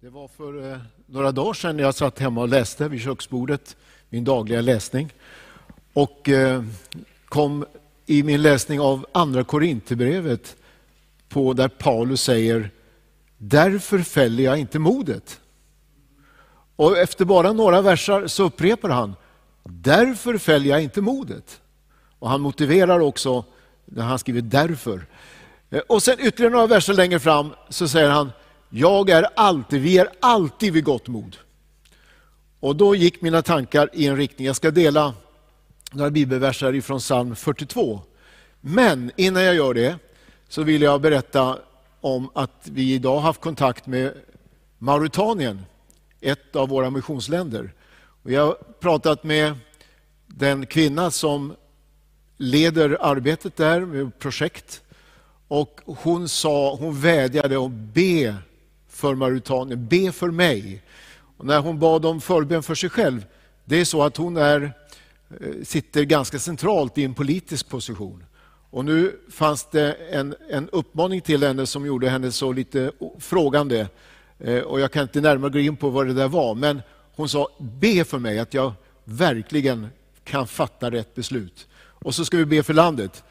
Det var för eh, några dagar sedan jag satt hemma och läste vid köksbordet, min dagliga läsning. Och eh, kom i min läsning av Andra Korinthierbrevet där Paulus säger Därför fäller jag inte modet. Och efter bara några versar så upprepar han Därför fäller jag inte modet. Och han motiverar också när han skriver därför. Eh, och sen ytterligare några verser längre fram så säger han jag är alltid, vi är alltid vid gott mod. Och då gick mina tankar i en riktning, jag ska dela några bibelverser ifrån psalm 42. Men innan jag gör det så vill jag berätta om att vi idag har haft kontakt med Mauritanien, ett av våra missionsländer. Och jag har pratat med den kvinna som leder arbetet där med projekt. Och hon sa, hon vädjade om be för Mauritanien, be för mig. Och när hon bad om förbön för sig själv, det är så att hon är, eh, sitter ganska centralt i en politisk position. Och nu fanns det en, en uppmaning till henne som gjorde henne så lite frågande. Eh, och jag kan inte närmare gå in på vad det där var, men hon sa be för mig att jag verkligen kan fatta rätt beslut. Och så ska vi be för landet.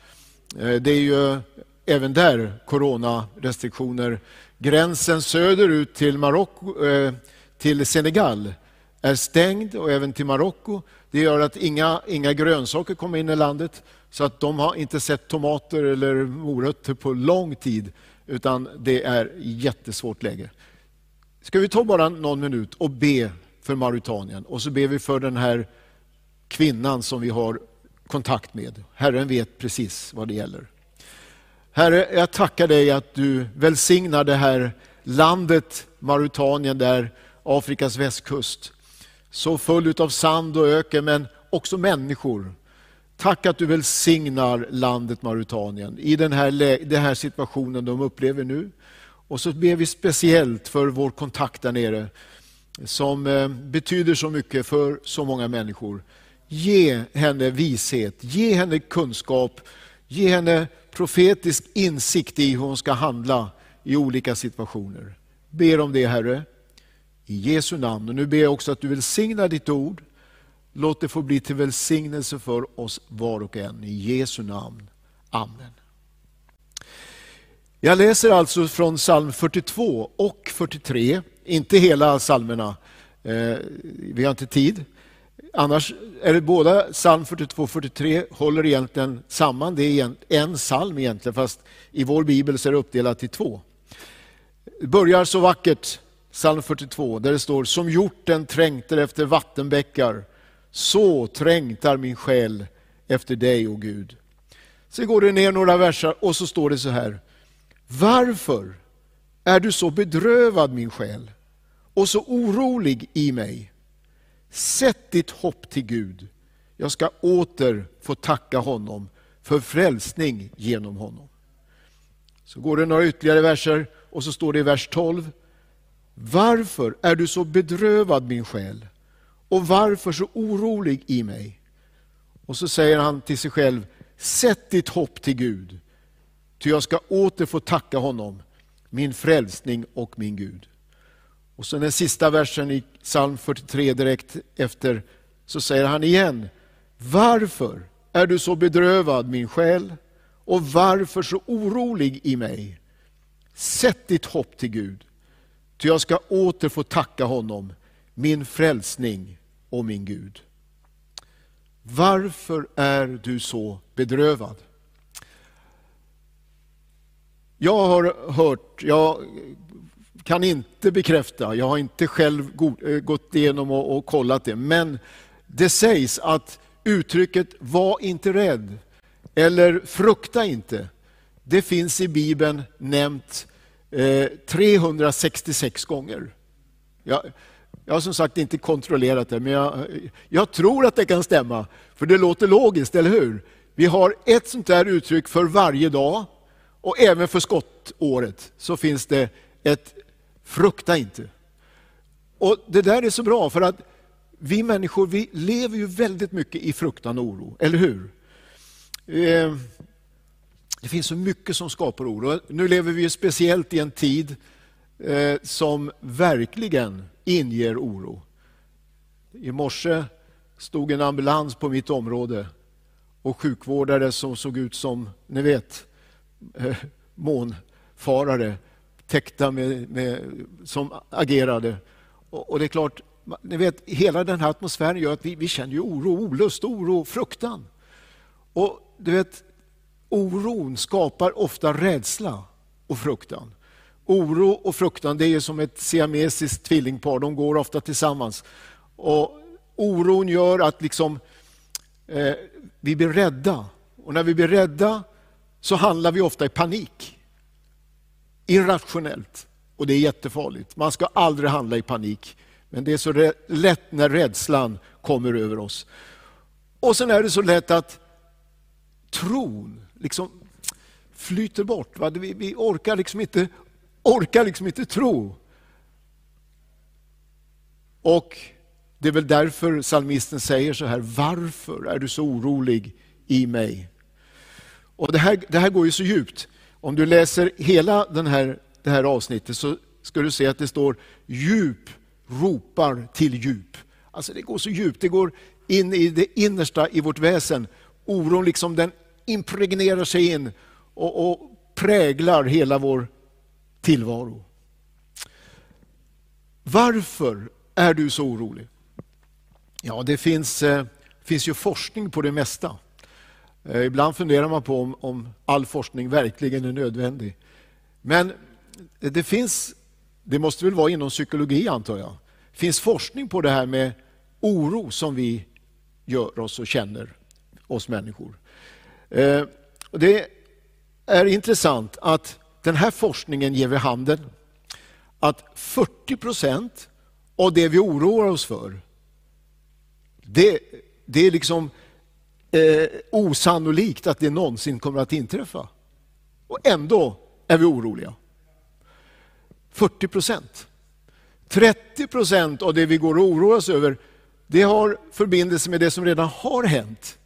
Eh, det är ju även där coronarestriktioner Gränsen söderut till, Marocko, eh, till Senegal är stängd och även till Marocko. Det gör att inga, inga grönsaker kommer in i landet. Så att de har inte sett tomater eller morötter på lång tid. Utan det är jättesvårt läge. Ska vi ta bara någon minut och be för Mauritanien och så ber vi för den här kvinnan som vi har kontakt med. Herren vet precis vad det gäller. Herre, jag tackar dig att du välsignar det här landet Mauritanien, där Afrikas västkust. Så full av sand och öken, men också människor. Tack att du välsignar landet Mauritanien i den här, den här situationen de upplever nu. Och så ber vi speciellt för vår kontakt där nere, som eh, betyder så mycket för så många människor. Ge henne vishet, ge henne kunskap, ge henne profetisk insikt i hur hon ska handla i olika situationer. Ber om det Herre, i Jesu namn. Och nu ber jag också att du välsignar ditt ord. Låt det få bli till välsignelse för oss var och en. I Jesu namn. Amen. Jag läser alltså från psalm 42 och 43, inte hela psalmerna, eh, vi har inte tid. Annars är det båda psalm 42 och 43 håller egentligen samman. Det är en psalm egentligen, fast i vår bibel så är det uppdelat i två. Det börjar så vackert, psalm 42, där det står Som hjorten trängtar efter vattenbäckar, så trängtar min själ efter dig, o Gud. Sen går det ner några verser och så står det så här. Varför är du så bedrövad min själ och så orolig i mig? Sätt ditt hopp till Gud. Jag ska åter få tacka honom för frälsning genom honom. Så går det några ytterligare verser och så står det i vers 12. Varför är du så bedrövad min själ och varför så orolig i mig? Och så säger han till sig själv, sätt ditt hopp till Gud, ty jag ska åter få tacka honom, min frälsning och min Gud. Och så den sista versen i psalm 43 direkt efter så säger han igen, varför är du så bedrövad min själ och varför så orolig i mig? Sätt ditt hopp till Gud, ty jag ska åter få tacka honom, min frälsning och min Gud. Varför är du så bedrövad? Jag har hört, jag kan inte bekräfta, jag har inte själv eh, gått igenom och, och kollat det, men det sägs att uttrycket var inte rädd eller frukta inte, det finns i Bibeln nämnt eh, 366 gånger. Jag, jag har som sagt inte kontrollerat det, men jag, jag, tror att det kan stämma, för det låter logiskt, eller hur? Vi har ett sånt där uttryck för varje dag, och även för skottåret så finns det ett Frukta inte. Och Det där är så bra för att vi människor vi lever ju väldigt mycket i fruktan och oro, eller hur? Eh, det finns så mycket som skapar oro. Nu lever vi speciellt i en tid eh, som verkligen inger oro. I morse stod en ambulans på mitt område och sjukvårdare som såg ut som, ni vet, eh, månfarare täckta med, med, som agerade. Och, och, det är klart, ni vet, hela den här atmosfären gör att vi, vi känner oro, olust, oro, fruktan. Och du vet, oron skapar ofta rädsla och fruktan. Oro och fruktan det är som ett siamesiskt tvillingpar, de går ofta tillsammans. Och Oron gör att liksom, eh, vi blir rädda. Och när vi blir rädda så handlar vi ofta i panik. Irrationellt. Och det är jättefarligt. Man ska aldrig handla i panik. Men det är så lätt när rädslan kommer över oss. Och sen är det så lätt att tron liksom flyter bort. Va? Vi, vi orkar, liksom inte, orkar liksom inte tro. Och det är väl därför salmisten säger så här, varför är du så orolig i mig? Och det här, det här går ju så djupt. Om du läser hela den här, det här avsnittet så ska du se att det står djup ropar till djup. Alltså det går så djupt, det går in i det innersta i vårt väsen. Oron liksom den impregnerar sig in och, och präglar hela vår tillvaro. Varför är du så orolig? Ja, det finns, eh, finns ju forskning på det mesta. Eh, ibland funderar man på om, om all forskning verkligen är nödvändig. Men det finns, det måste väl vara inom psykologi antar jag, finns forskning på det här med oro som vi gör oss och känner, oss människor. Eh, det är intressant att den här forskningen ger vid handen att 40 procent av det vi oroar oss för, det, det är liksom eh, osannolikt att det någonsin kommer att inträffa. Och ändå är vi oroliga. 40 procent. 30 procent av det vi går och oroar oss över, det har förbindelse med det som redan har hänt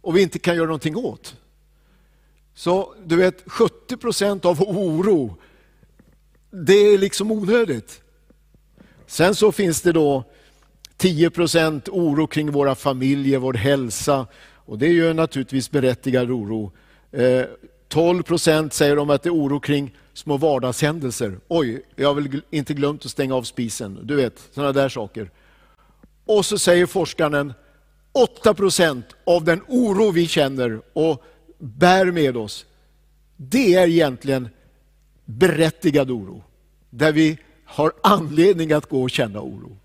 och vi inte kan göra någonting åt. Så du vet, 70 procent av oro, det är liksom onödigt. Sen så finns det då 10 procent oro kring våra familjer, vår hälsa. Och det är ju naturligtvis berättigad oro. Eh, 12 procent säger de att det är oro kring små vardagshändelser. Oj, jag har väl inte glömt att stänga av spisen. Du vet, sådana där saker. Och så säger forskaren 8 procent av den oro vi känner och bär med oss, det är egentligen berättigad oro. Där vi har anledning att gå och känna oro.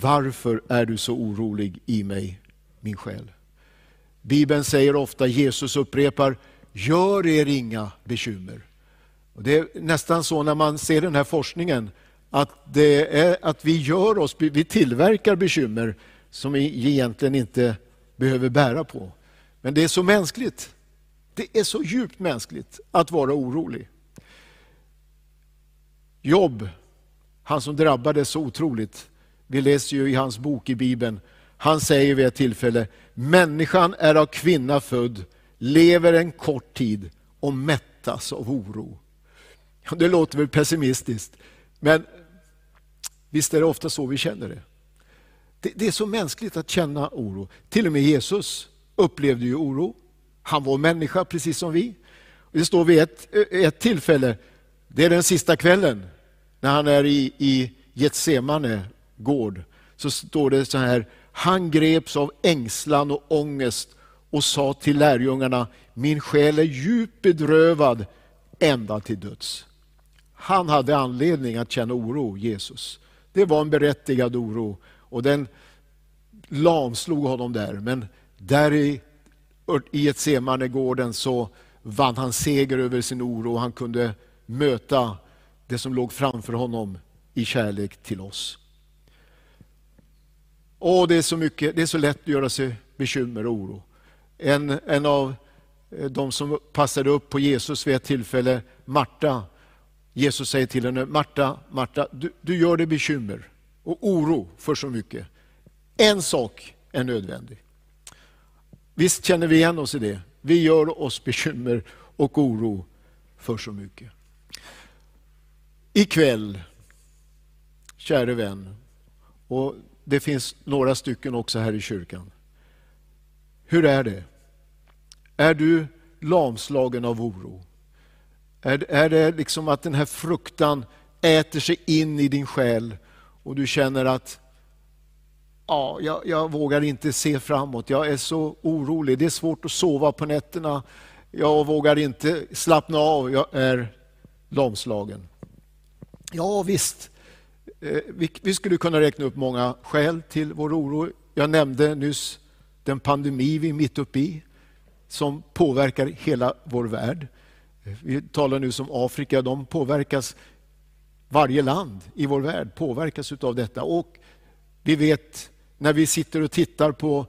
Varför är du så orolig i mig, min själ? Bibeln säger ofta, Jesus upprepar, gör er inga bekymmer. Och det är nästan så när man ser den här forskningen, att, det är, att vi, gör oss, vi tillverkar bekymmer som vi egentligen inte behöver bära på. Men det är så mänskligt. Det är så djupt mänskligt att vara orolig. Jobb, han som drabbades så otroligt, vi läser ju i hans bok i Bibeln, han säger vid ett tillfälle, människan är av kvinna född, lever en kort tid och mättas av oro. Det låter väl pessimistiskt, men visst är det ofta så vi känner det. Det, är så mänskligt att känna oro. Till och med Jesus upplevde ju oro. Han var människa precis som vi. Det står vid ett, ett tillfälle, det är den sista kvällen, när han är i, i Getsemane gård, så står det så här, han greps av ängslan och ångest och sa till lärjungarna, min själ är djupt bedrövad ända till döds. Han hade anledning att känna oro, Jesus. Det var en berättigad oro och den lamslog honom där. Men där i, i ett Semanegården så vann han seger över sin oro och han kunde möta det som låg framför honom i kärlek till oss. Åh, det, är så mycket, det är så lätt att göra sig bekymmer och oro. En, en av eh, de som passade upp på Jesus vid ett tillfälle, Marta, Jesus säger till henne, Marta, Marta, du, du gör dig bekymmer och oro för så mycket. En sak är nödvändig. Visst känner vi igen oss i det. Vi gör oss bekymmer och oro för så mycket. ikväll, käre vän, och det finns några stycken också här i kyrkan. Hur är det? Är du lamslagen av oro? Är, är det liksom att den här fruktan äter sig in i din själ och du känner att ja, jag, jag, vågar inte se framåt, jag är så orolig, det är svårt att sova på nätterna, jag vågar inte slappna av, jag är lamslagen. Ja visst, Eh, vi, skulle kunna räkna upp många skäl till vår oro. Jag nämnde nyss den pandemi vi är mitt uppe i, som påverkar hela vår värld. Eh, vi talar nu om Afrika, de påverkas, varje land i vår värld påverkas av detta. Och vi vet när vi sitter och tittar på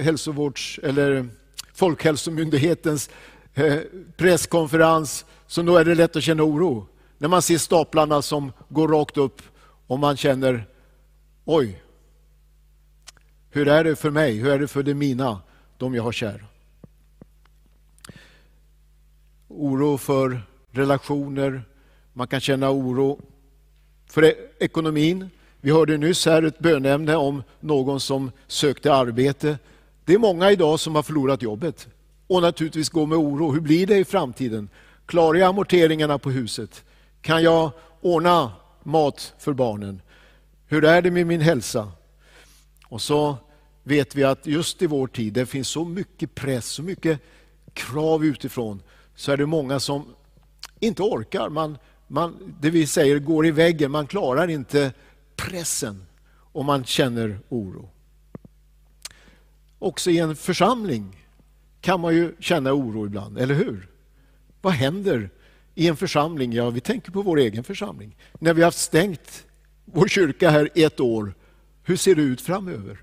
hälsovårds, eller Folkhälsomyndighetens eh, presskonferens, så då är det lätt att känna oro. När man ser staplarna som går rakt upp om man känner, oj, hur är det för mig? Hur är det för de mina, de jag har kär? Oro för relationer, man kan känna oro för e-, ekonomin. Vi hörde nyss här ett bönämne om någon som sökte arbete. Det är många idag som har förlorat jobbet och naturligtvis går med oro. Hur blir det i framtiden? Klarar jag amorteringarna på huset? Kan jag ordna mat för barnen? Hur är det med min hälsa? Och så vet vi att just i vår tid, det finns så mycket press, så mycket krav utifrån, så är det många som inte orkar. Man, man, det vi säger går i väggen, man klarar inte pressen och man känner oro. Också i en församling kan man ju känna oro ibland, eller hur? Vad händer i en församling? Ja, vi tänker på vår egen församling. När vi har stängt vår kyrka här ett år, hur ser det ut framöver?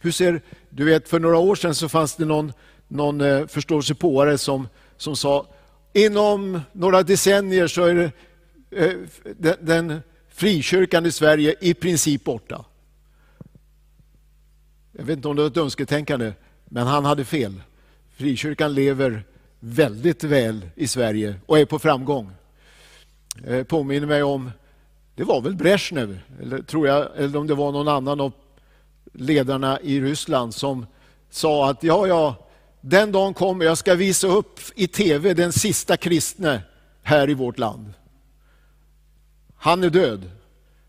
Hur ser, du vet, för några år sedan så fanns det någon, någon eh, förståsigpåare som, som sa inom några decennier så är det, eh, den, den frikyrkan i Sverige i princip borta. Jag vet inte om det var ett önsketänkande, men han hade fel. Frikyrkan lever väldigt väl i Sverige och är på framgång. Eh, påminner mig om, det var väl Brezhnev, eller, tror jag, eller om det var någon annan av ledarna i Ryssland som sa att ja, ja, den dagen kommer jag ska visa upp i tv den sista kristne här i vårt land. Han är död,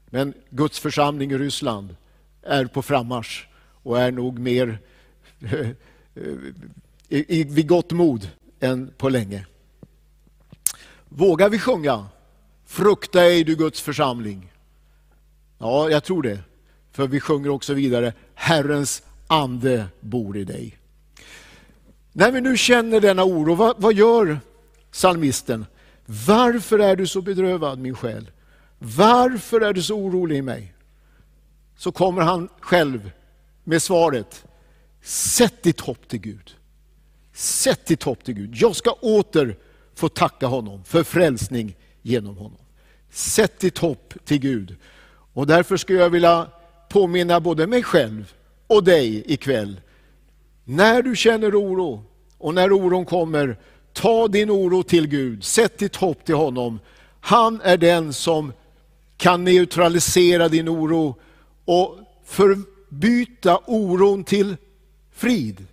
men Guds församling i Ryssland är på frammarsch och är nog mer eh, vid gott mod än på länge. Vågar vi sjunga Frukta ej du Guds församling? Ja, jag tror det. För vi sjunger också vidare Herrens ande bor i dig. När vi nu känner denna oro, vad, vad gör psalmisten? Varför är du så bedrövad min själ? Varför är du så orolig i mig? Så kommer han själv med svaret. Sätt ditt hopp till Gud. Sätt ditt hopp till Gud. Jag ska åter få tacka honom för frälsning genom honom. Sätt ditt hopp till Gud. Och därför skulle jag vilja påminna både mig själv och dig ikväll. När du känner oro och när oron kommer, ta din oro till Gud. Sätt ditt hopp till honom. Han är den som kan neutralisera din oro och förbyta oron till frid.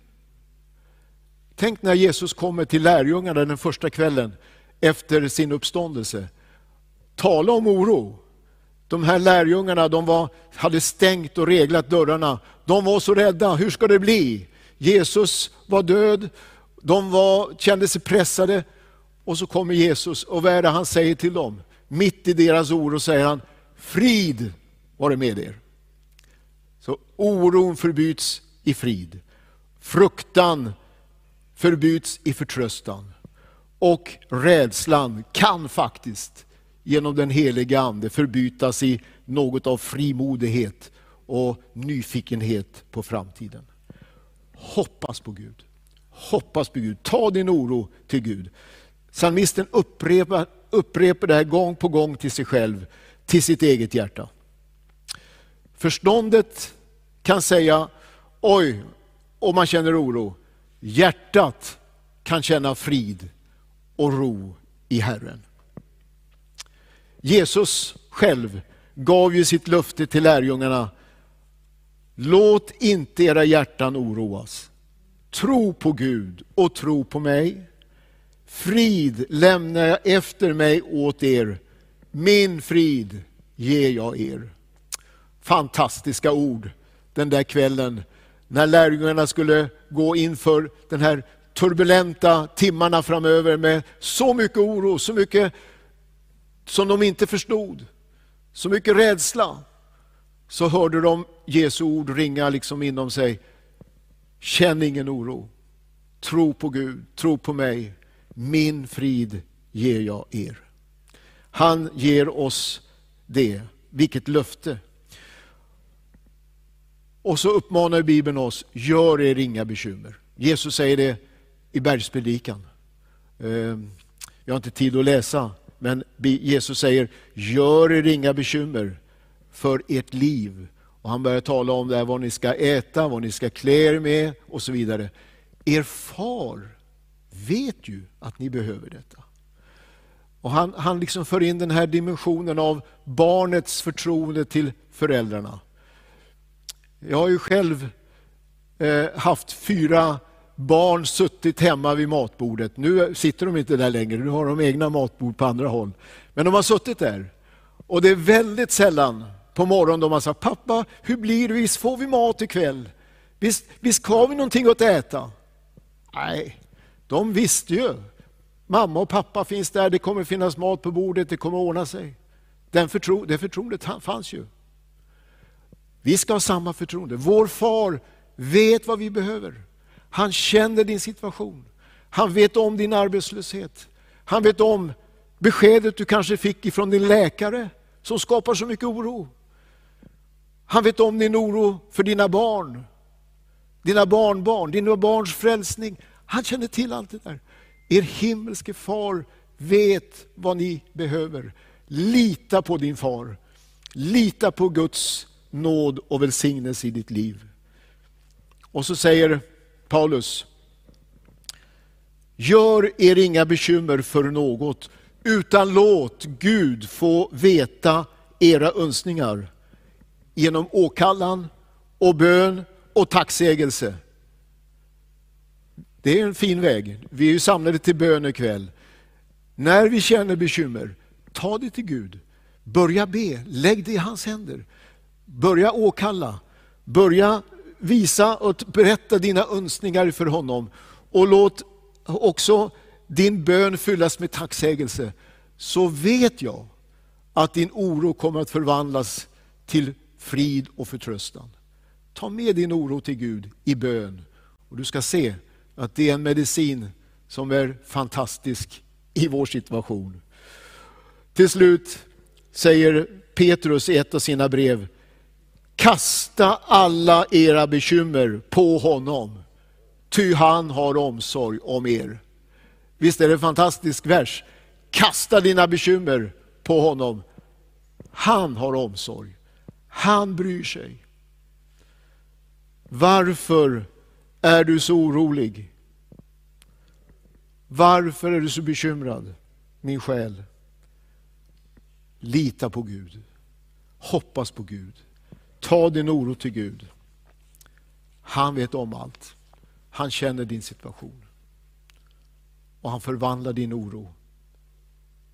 Tänk när Jesus kommer till lärjungarna den första kvällen efter sin uppståndelse. Tala om oro. De här lärjungarna de var, hade stängt och reglat dörrarna. De var så rädda, hur ska det bli? Jesus var död, de var, kände sig pressade och så kommer Jesus och vad är det han säger till dem? Mitt i deras oro säger han, frid var det med er. Så oron förbyts i frid. Fruktan förbyts i förtröstan. Och rädslan kan faktiskt genom den heliga Ande förbytas i något av frimodighet och nyfikenhet på framtiden. Hoppas på Gud. Hoppas på Gud. Ta din oro till Gud. Psalmisten upprepar, upprepar det här gång på gång till sig själv, till sitt eget hjärta. Förståndet kan säga, oj, om man känner oro. Hjärtat kan känna frid och ro i Herren. Jesus själv gav ju sitt löfte till lärjungarna. Låt inte era hjärtan oroas. Tro på Gud och tro på mig. Frid lämnar jag efter mig åt er. Min frid ger jag er. Fantastiska ord den där kvällen när lärjungarna skulle gå inför den här turbulenta timmarna framöver med så mycket oro, så mycket som de inte förstod, så mycket rädsla. Så hörde de Jesu ord ringa liksom inom sig. Känn ingen oro. Tro på Gud, tro på mig. Min frid ger jag er. Han ger oss det. Vilket löfte. Och så uppmanar Bibeln oss, gör er inga bekymmer. Jesus säger det i bergspredikan. Ehm, jag har inte tid att läsa, men Jesus säger, gör er inga bekymmer för ert liv. Och han börjar tala om det här, vad ni ska äta, vad ni ska klä er med och så vidare. Er far vet ju att ni behöver detta. Och han, han liksom för in den här dimensionen av barnets förtroende till föräldrarna. Jag har ju själv eh, haft fyra barn suttit hemma vid matbordet. Nu sitter de inte där längre, nu har de egna matbord på andra håll. Men de har suttit där. Och det är väldigt sällan på morgonen de har sagt, pappa, hur blir det, visst får vi mat ikväll? Visst, visst har vi någonting att äta? Nej, de visste ju. Mamma och pappa finns där, det kommer finnas mat på bordet, det kommer ordna sig. Den förtro, det förtroendet fanns ju. Vi ska ha samma förtroende. Vår far vet vad vi behöver. Han känner din situation. Han vet om din arbetslöshet. Han vet om beskedet du kanske fick ifrån din läkare som skapar så mycket oro. Han vet om din oro för dina barn, dina barnbarn, dina barns frälsning. Han känner till allt det där. Er himmelske far vet vad ni behöver. Lita på din far. Lita på Guds nåd och välsignelse i ditt liv. Och så säger Paulus, gör er inga bekymmer för något, utan låt Gud få veta era önskningar genom åkallan och bön och tacksägelse. Det är en fin väg. Vi är ju samlade till bön ikväll. När vi känner bekymmer, ta det till Gud. Börja be, lägg det i hans händer. Börja åkalla, börja visa och berätta dina önskningar för honom. Och låt också din bön fyllas med tacksägelse. Så vet jag att din oro kommer att förvandlas till frid och förtröstan. Ta med din oro till Gud i bön. Och Du ska se att det är en medicin som är fantastisk i vår situation. Till slut säger Petrus i ett av sina brev, Kasta alla era bekymmer på honom, ty han har omsorg om er. Visst är det en fantastisk vers? Kasta dina bekymmer på honom. Han har omsorg. Han bryr sig. Varför är du så orolig? Varför är du så bekymrad, min själ? Lita på Gud. Hoppas på Gud. Ta din oro till Gud. Han vet om allt. Han känner din situation. Och han förvandlar din oro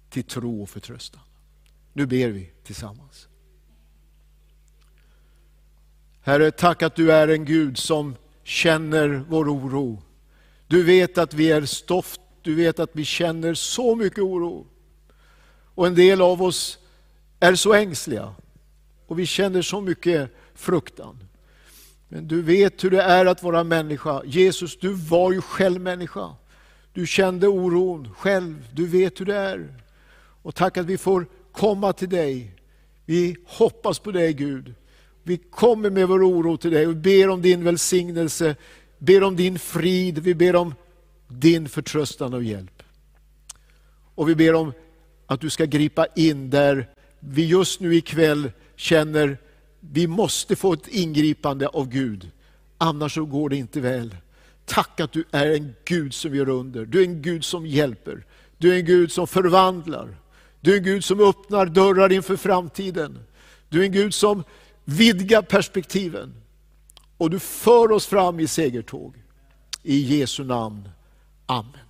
till tro och förtröstan. Nu ber vi tillsammans. Herre, tack att du är en Gud som känner vår oro. Du vet att vi är stoft, du vet att vi känner så mycket oro. Och en del av oss är så ängsliga och vi känner så mycket fruktan. Men du vet hur det är att vara människa. Jesus, du var ju själv människa. Du kände oron själv, du vet hur det är. Och tack att vi får komma till dig. Vi hoppas på dig Gud. Vi kommer med vår oro till dig och ber om din välsignelse, ber om din frid, vi ber om din förtröstan och hjälp. Och vi ber om att du ska gripa in där vi just nu ikväll känner vi måste få ett ingripande av Gud, annars så går det inte väl. Tack att du är en Gud som gör under, du är en Gud som hjälper, du är en Gud som förvandlar. Du är en Gud som öppnar dörrar inför framtiden. Du är en Gud som vidgar perspektiven. Och du för oss fram i segertåg. I Jesu namn. Amen.